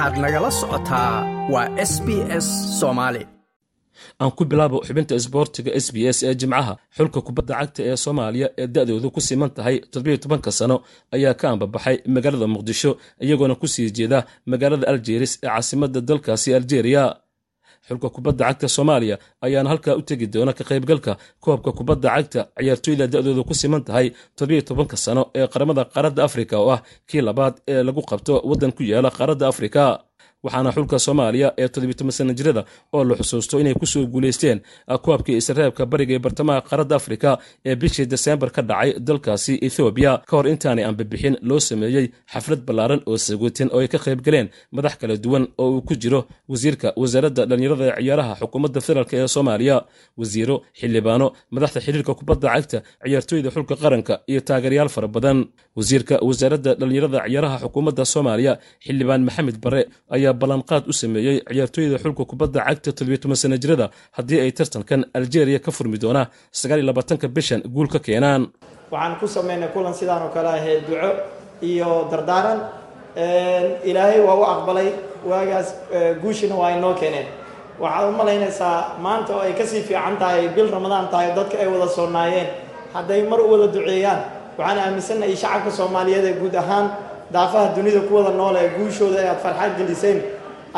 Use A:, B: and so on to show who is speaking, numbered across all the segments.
A: waxaad nagala socotaa waa s b s soomaali
B: aan ku bilaabo xubinta isboortiga s b s ee jimcaha xulka kubadda cagta ee soomaaliya ee da'doodu ku siman tahay toddobiyo tobanka sano ayaa ka ambabaxay magaalada muqdisho iyagoona ku sii jeeda magaalada aljeris ee caasimadda dalkaasi aljeeriya xulka kubadda cagta soomaaliya ayaana halkaa u tegi doona ka qaybgalka koobka kubadda cagta ciyaartooyda da'doodu ku siman tahay toddobiyo tobanka sano ee qaramada qaaradda afrika oo ah kii labaad ee lagu qabto waddan ku yaalla qaaradda afrika waxaana xulka soomaaliya ee toddobiy sana jirada oo la xusuusto inay ku soo guulaysteen koobkii isreebka bariga ee bartamaha qaaradda afrika ee bishii deseembar ka dhacay dalkaasi ethoobiya ka hor intaanay aanbabixin loo sameeyey xaflad ballaaran oo saguutin oo ay ka qayb galeen madax kala duwan oo uu ku jiro wasiirka wasaaradda dhallinyarada ee ciyaaraha xukuumadda federaalk ee soomaaliya wasiiro xildhibaano madaxda xiriirka kubadda cagta ciyaartooyda xulka qaranka iyo taageerayaal fara badan. Wasiirka wasaaradda dhallinyarada ciyaaraha xukuumadda soomaaliya xildhibaan maxamed bare ayaa ballanqaad u sameeyey ciyaartooyda xulka kubadda cagta toddobiyo sana jirada haddii ay tartankan aljeeriya ka furmi doonaa sagaaliyo labaatanka bishan guul ka keenaan.
C: Waxaan ku sameynay kulan sidaan oo kale ahee duco iyo dardaaran. Ilaahay waa u aqbalay waagaas guushina waa inoo keeneen. Waxaad u malaynaysaa maanta oo ay ka sii fiican tahay bil ramadaan tahay dadka ay wada soonaayeen hadday mar u wada duceeyaan. Waxaan aaminsannahay shacabka soomaaliyeed ee guud ahaan daafaha dunida ku wada nool ee guushooda ee aad farxaad geliseen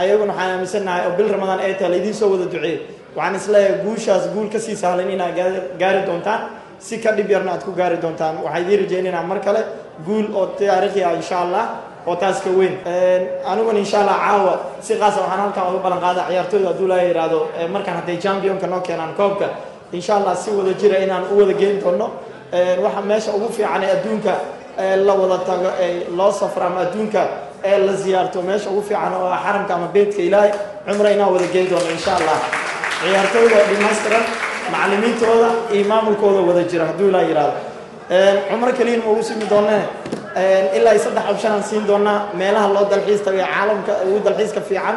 C: ayaguna waxaan aaminsannahay oo bil ramadaan ay tahay laydiin soo wada duceey waxaan is leeyahay guushaas guul ka sii sahlan inaad gaari doontaan. Si ka dhib yarna aad ku gaari doontaan. Waxaan idiin rajaynaynaa mar kale guul oo taariikhi ah insha allah oo taas ka weyn aniguna insha allah caawa. Si qaasa waxaan halkan uga ballan qaada ciyaartooyda hadduu laa yidhaahdo markaan hadday championka noo keenaan koobka. Insha allah si wada jira inaan u wada geyn doono waxa meesha ugu fiican ee adduunka la wada tago ee loo safro ama adduunka ee la ziyaarto meesha ugu fiican oo ah xaramka ama beedka ilaahay cumra inaan wada geyn doono insha allah ciyaartooyda oo dhammaystiran macallimiintooda iyo maamulkooda wada jira hadduu ilaa yidhaahdo cumro keliyan ma ugu simi doonee ilaa saddex option aan siin doonaa meelaha loo dalxiis tagay caalamka ugu dalxiiska fiican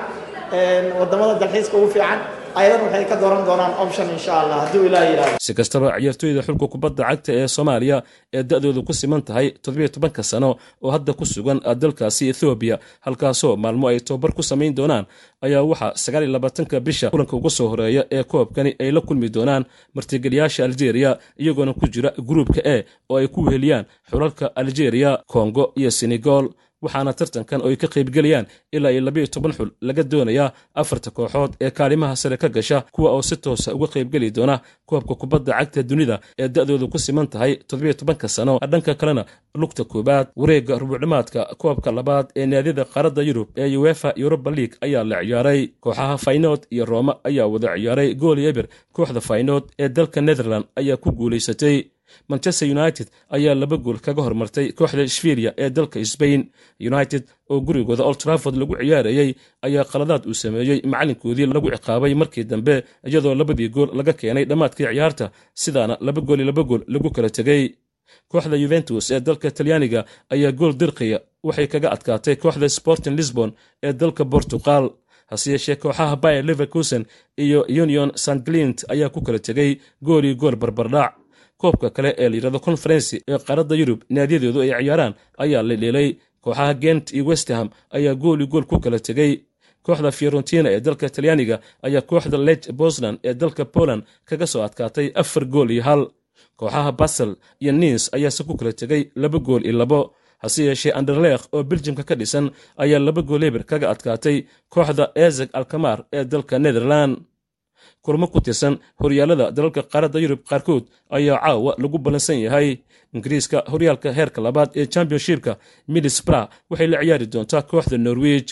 C: waddamada dalxiiska ugu fiican ayadan waxay ka dooran doonaan option insha allah hadduu ilaa yidhahdo
B: si kastaba ciyaartooyda xulka kubadda cagta ee soomaaliya ee da'doodu ku siman tahay toddobiyo tobanka sano oo hadda ku sugan dalkaasi ethoobiya halkaasoo maalmo ay tobabar ku samayn doonaan ayaa waxaa sagaaliyo labaatanka bisha kulanka uga soo horreeya ee koobkani ay la kulmi doonaan martigeliyaasha aljeeriya iyagoona ku jira gruubka e oo ay ku weheliyaan xulalka aljeeriya kongo iyo senegal waxaana tartankan oo ka qaybgelayaan ilaa iyo labayo toban xul laga doonayaa afarta kooxood ee kaalimaha sare ka gasha kuwa oo si toosa uga qaybgeli doona koobka kubadda cagta dunida ee da'doodu ku siman tahay toddobiyo tobanka sano. Dhanka kalena lugta koowaad wareegga rubuucdhimaadka koobka labaad ee naadiyada qaaradda yurub ee uefa yuroba league ayaa la ciyaaray. Kooxaha faynood iyo rooma ayaa wada ciyaaray gool eber kooxda faynood ee dalka netherland ayaa ku guulaysatay manchester united ayaa laba gool kaga hormartay kooxda shvilia ee dalka sbain united oo gurigooda old trafford lagu ciyaarayey ayaa qaladaad uu sameeyey macalinkoodii lagu ciqaabay markii dambe iyadoo labadii gool laga keenay dhammaadkii ciyaarta sidaana laba gool iyo laba gool lagu kala tegey kooxda yuventus ee dalka talyaaniga ayaa gool dirqiya waxay kaga adkaatay kooxda sporting lisbon ee dalka bortuqal hase yeeshee kooxaha bayer leverkusen iyo union st glint ayaa ku kala tegey gool gool barbardhac koobka kale ee layidhahdo konferensi ee qaaradda yurub naadyadeedu ay ciyaaraan ayaa la dheelay. Kooxaha gent iyo westham ayaa gool iyo gool ku kala tegey kooxda fiorentina ee dalka talyaaniga ayaa kooxda lech bosland ee dalka poland kaga soo adkaatay afar gool iyo hal. Kooxaha basel iyo nins ayaase ku kala tegey laba gool iyo labo. Hase yeeshee anderleekh oo beljimka ka dhisan ayaa laba gool eber kaga adkaatay kooxda ezeg alkamar ee dalka netherland kulmo ku tirsan horyaalada dalalka qaaradda yurub qaarkood ayaa caawa lagu ballansan yahay. Ingiriiska horyaalka heerka labaad ee championshipka middlesbra waxay la ciyaari doontaa kooxda norwich.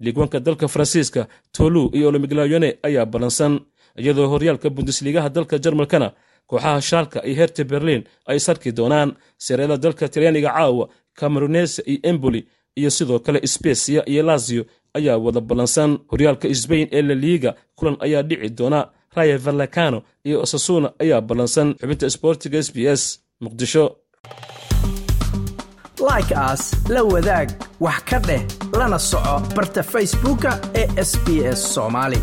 B: Liigwanka dalka faransiiska tolu iyo olomiglayone ayaa ballansan iyadoo horyaalka bundesliigaha dalka jarmalkana kooxaha shaalka iyo herte berlin ay sarki doonaan. Sareeda dalka talyaaniga caawa camerunese iyo emboli iyo sidoo kale spesia iyo lazio ayaa wada ballansan. Horyaalka sbain ee laliiga kulan ayaa dhici doona. Raya vallecano iyo osasuna ayaa ballansan. Xubinta sboortiga s b s muqdisho.
A: Like aas la wadaag wax ka dheh lana soco barta facebooka ee sb s soomaali